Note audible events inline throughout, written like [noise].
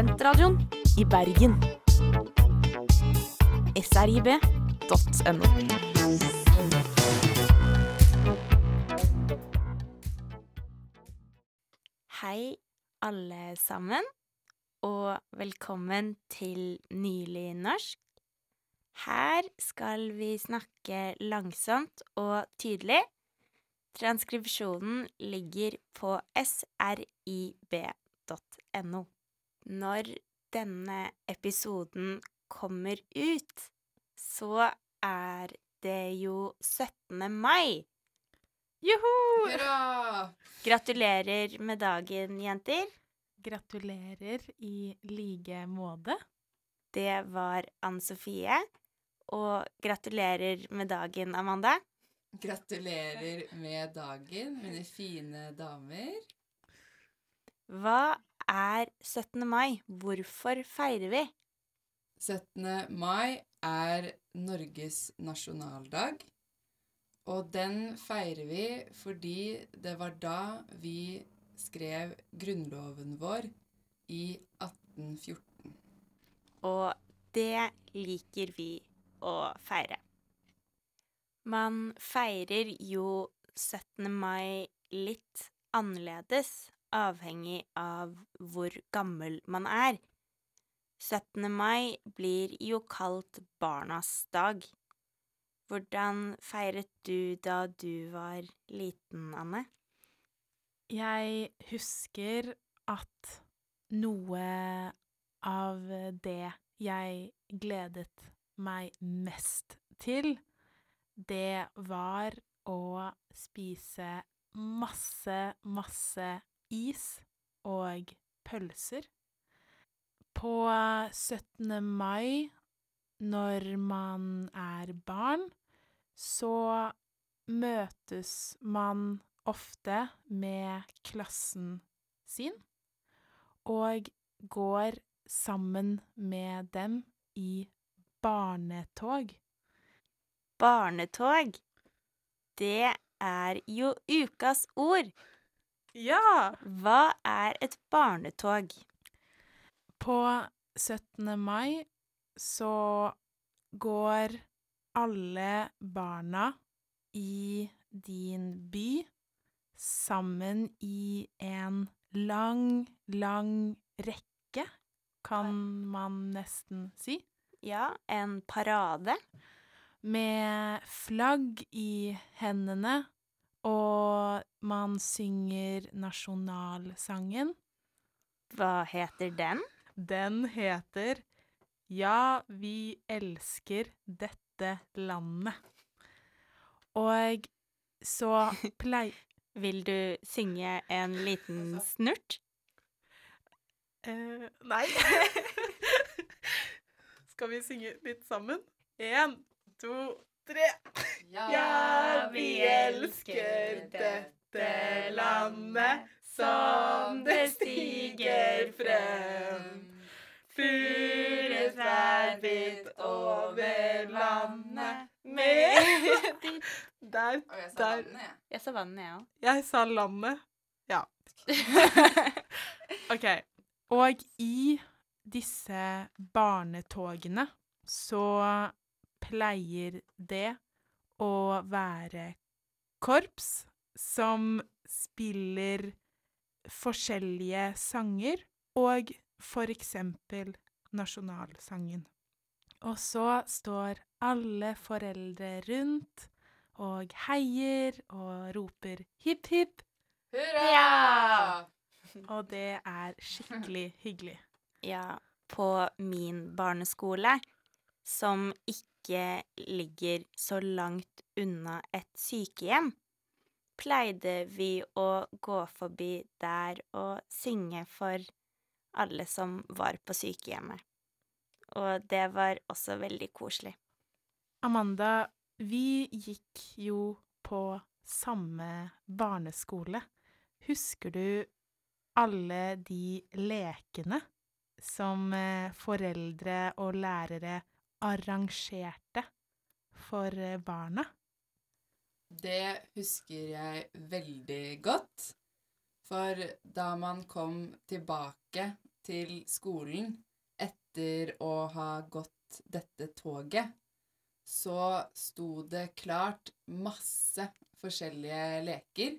Studentradioen i Bergen. srib.no. Hei, alle sammen, og velkommen til Nylig norsk. Her skal vi snakke langsomt og tydelig. Transkripsjonen ligger på srib.no. Når denne episoden kommer ut, så er det jo 17. mai. Joho! Hurra! Gratulerer med dagen, jenter. Gratulerer i like måte. Det var Ann Sofie. Og gratulerer med dagen, Amanda. Gratulerer med dagen, mine fine damer. Hva er 17. mai? Hvorfor feirer vi? 17. mai er Norges nasjonaldag. Og den feirer vi fordi det var da vi skrev grunnloven vår i 1814. Og det liker vi å feire. Man feirer jo 17. mai litt annerledes, avhengig av hvor gammel man er. 17. mai blir jo kalt barnas dag. Hvordan feiret du da du var liten, Anne? Jeg husker at noe av det jeg gledet meg mest til, det var å spise masse, masse is og pølser. På 17. mai, når man er barn, så møtes man ofte med klassen sin og går sammen med dem i barnetog. Barnetog. Det er jo ukas ord. Ja! Hva er et barnetog? På 17. mai så går alle barna i din by sammen i en lang, lang rekke, kan man nesten si. Ja, en parade. Med flagg i hendene, og man synger nasjonalsangen. Hva heter den? Den heter Ja, vi elsker dette landet. Og så [laughs] plei... Vil du synge en liten snurt? Uh, nei. [laughs] Skal vi synge litt sammen? Én, to, tre. Ja, vi elsker dette landet som det stiger frem. Furutrær hvitt over landet med [laughs] Der, Og jeg sa der. jeg. Jeg sa vannet, jeg òg. Jeg sa landet. Ja. [laughs] OK. Og i disse barnetogene så pleier det å være korps som spiller forskjellige sanger, og for eksempel nasjonalsangen. Og så står alle foreldre rundt og heier og roper hipp hipp, Hurra! [laughs] og det er skikkelig hyggelig. Ja, på min barneskole, som ikke ligger så langt unna et sykehjem, pleide vi å gå forbi der og synge for alle som var på sykehjemmet. Og det var også veldig koselig. Amanda, vi gikk jo på samme barneskole. Husker du alle de lekene som eh, foreldre og lærere arrangerte for eh, barna? Det husker jeg veldig godt. For da man kom tilbake til skolen etter å ha gått dette toget, så sto det klart masse forskjellige leker.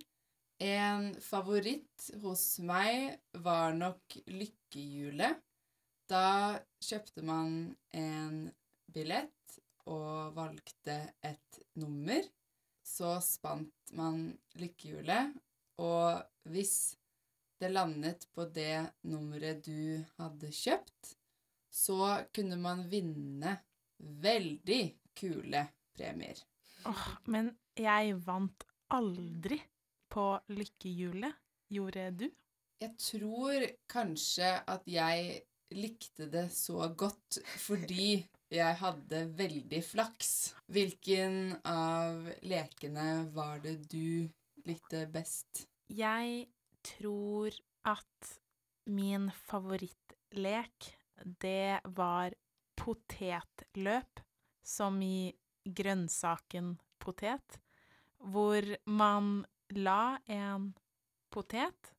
En favoritt hos meg var nok lykkehjulet. Da kjøpte man en billett og valgte et nummer. Så spant man lykkehjulet, og hvis det landet på det nummeret du hadde kjøpt, så kunne man vinne veldig kule premier. Åh, men jeg vant aldri på lykkehjulet. Gjorde du? Jeg tror kanskje at jeg likte det så godt fordi jeg hadde veldig flaks. Hvilken av lekene var det du likte best? Jeg tror at min favorittlek, det var potetløp, som i grønnsaken potet, hvor man la en potet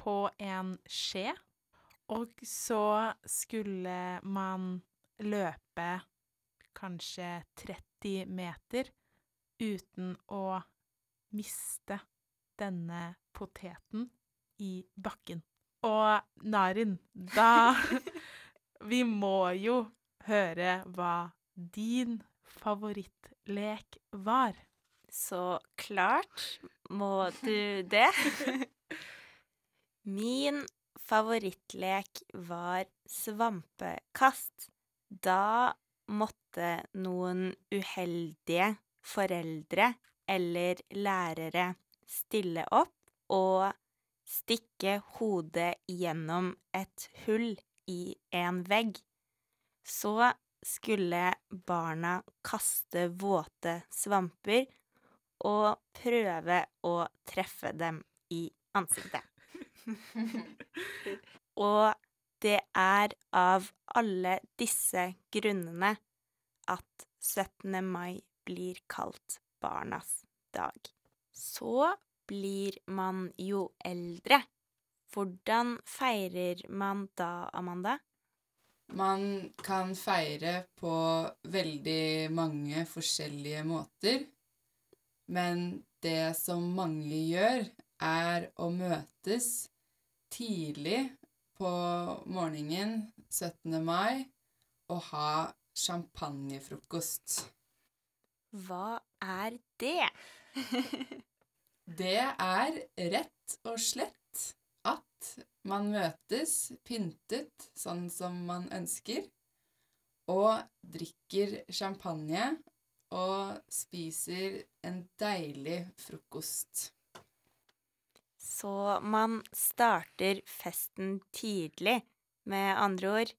på en skje, og så skulle man løpe kanskje 30 meter uten å miste denne poteten i bakken. Og Narin, da [laughs] Vi må jo høre hva din favorittlek var. Så klart må du det. [laughs] Min favorittlek var svampekast. Da måtte noen uheldige foreldre eller lærere stille opp og stikke hodet gjennom et hull i en vegg. Så skulle barna kaste våte svamper og prøve å treffe dem i ansiktet. [laughs] Og det er av alle disse grunnene at 17. mai blir kalt barnas dag. Så blir man jo eldre. Hvordan feirer man da, Amanda? Man kan feire på veldig mange forskjellige måter, men det som mange gjør, er å møtes tidlig på morgenen 17. mai og ha champagnefrokost. Hva er det? [laughs] Det er rett og slett at man møtes pyntet sånn som man ønsker, og drikker champagne og spiser en deilig frokost. Så man starter festen tidlig, med andre ord.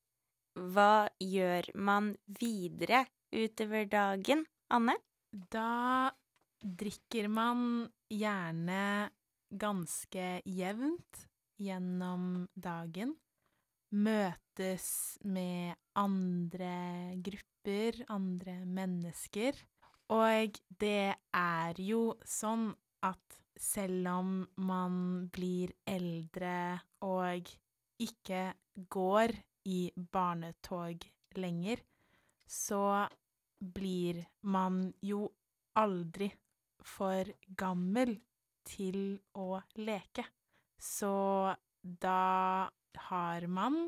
Hva gjør man videre utover dagen, Anne? Da drikker man gjerne ganske jevnt gjennom dagen. Møtes med andre grupper, andre mennesker. Og det er jo sånn at selv om man blir eldre og ikke går i barnetog lenger, så blir man jo aldri for gammel til å leke. Så da har man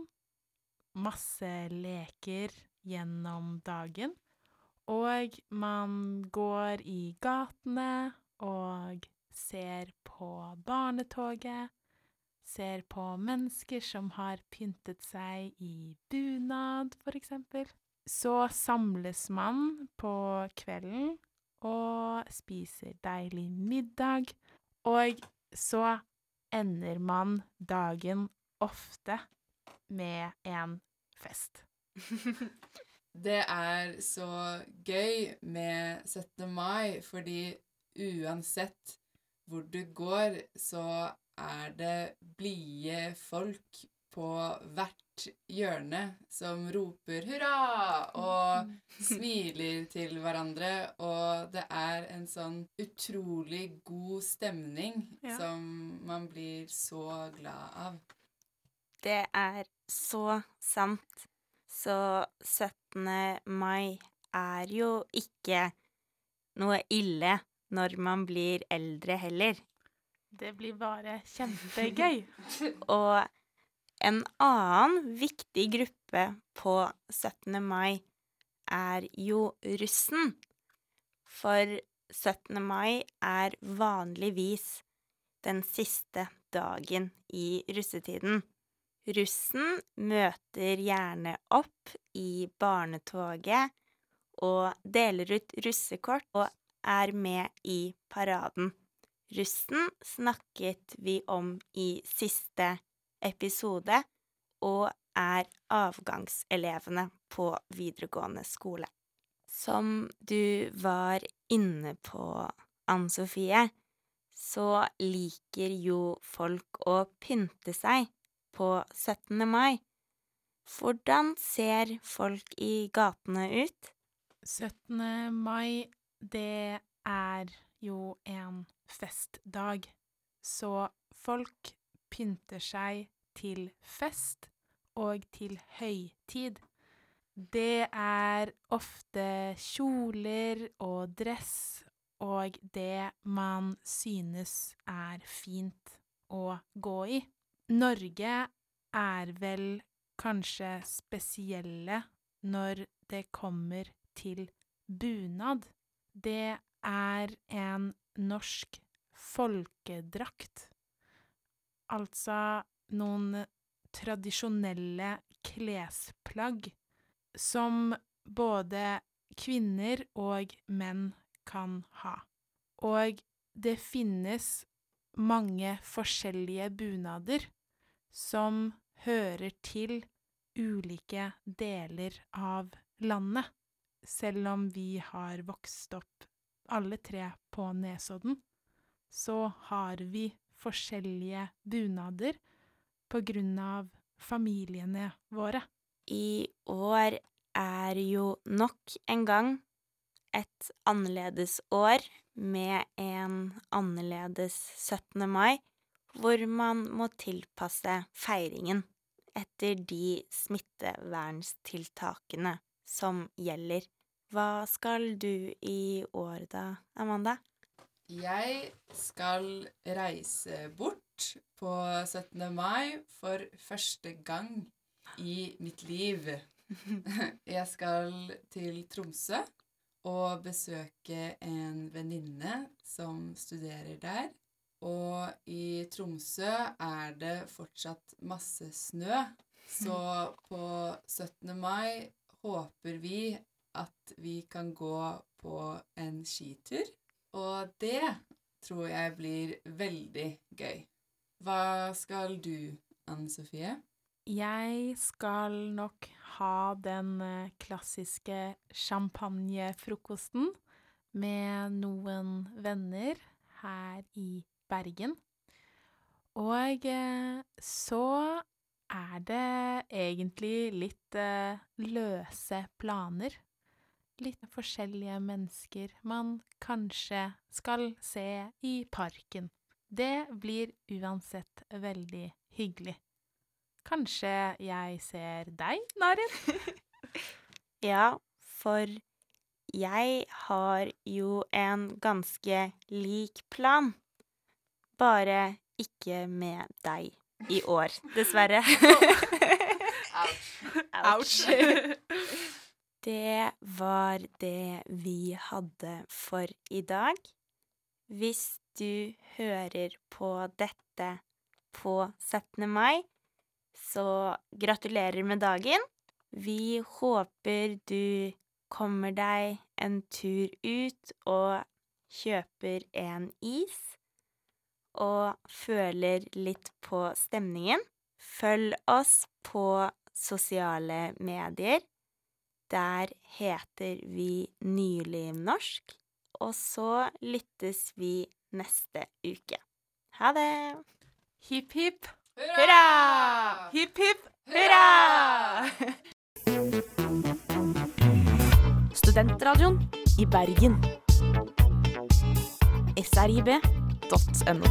masse leker gjennom dagen, og man går i gatene og ser på barnetoget, ser på mennesker som har pyntet seg i bunad, for eksempel. Så samles man på kvelden og spiser deilig middag, og så ender man dagen ofte med en fest. [laughs] Det er så gøy med 17. mai, fordi uansett hvor du går, så er det blide folk på hvert hjørne som roper hurra og [laughs] smiler til hverandre, og det er en sånn utrolig god stemning Ja. som man blir så glad av. Det er så sant. Så 17. mai er jo ikke noe ille når man blir eldre heller. Det blir bare kjempegøy. [laughs] [laughs] Og en annen viktig gruppe på 17. mai er jo russen. For 17. mai er vanligvis den siste dagen i russetiden. Russen møter gjerne opp i barnetoget og deler ut russekort og er med i paraden. Russen snakket vi om i siste episode, og er avgangselevene på videregående skole. Som du var inne på, Ann Sofie, så liker jo folk å pynte seg på 17. mai. Hvordan ser folk i gatene ut? 17. mai, det er jo en festdag, så folk pynter seg til fest og til høytid. Det er ofte kjoler og dress og det man synes er fint å gå i. Norge er vel kanskje spesielle når det kommer til bunad. Det er en norsk folkedrakt. Altså noen tradisjonelle klesplagg som både kvinner og menn kan ha. Og det finnes mange forskjellige bunader som hører til ulike deler av landet. Selv om vi har vokst opp alle tre på Nesodden, så har vi forskjellige bunader på grunn av familiene våre. I år er jo nok en gang et annerledes år med en annerledes 17. mai, hvor man må tilpasse feiringen etter de smitteverntiltakene som gjelder. Hva skal du i år da, Amanda? Jeg skal reise bort på 17. mai for første gang i mitt liv. [laughs] Jeg skal til Tromsø og besøke en venninne som studerer der. Og i Tromsø er det fortsatt masse snø, så [laughs] på 17. mai håper vi at vi kan gå på en skitur. Og det tror jeg blir veldig gøy. Hva skal du, Anne Sofie? Jeg skal nok ha den eh, klassiske champagnefrokosten med noen venner her i Bergen. Og eh, så er det egentlig litt eh, løse planer. Litt forskjellige mennesker man kanskje skal se i parken. Det blir uansett veldig hyggelig. Kanskje jeg ser deg, Narin? [laughs] Ja, for jeg har jo en ganske lik plan, bare ikke med deg i år, dessverre. [laughs] Ouch. [laughs] Det var det vi hadde for i dag. Hvis du hører på dette på 17. mai, så gratulerer med dagen. Vi håper du kommer deg en tur ut og kjøper en is, og føler litt på stemningen. Følg oss på sosiale medier. Der heter vi Nylivnorsk, og så lyttes vi neste uke. Ha det! Hipp, hipp, Hurra! hipp, hipp, Hurra! Studentradioen i Bergen. srib.no.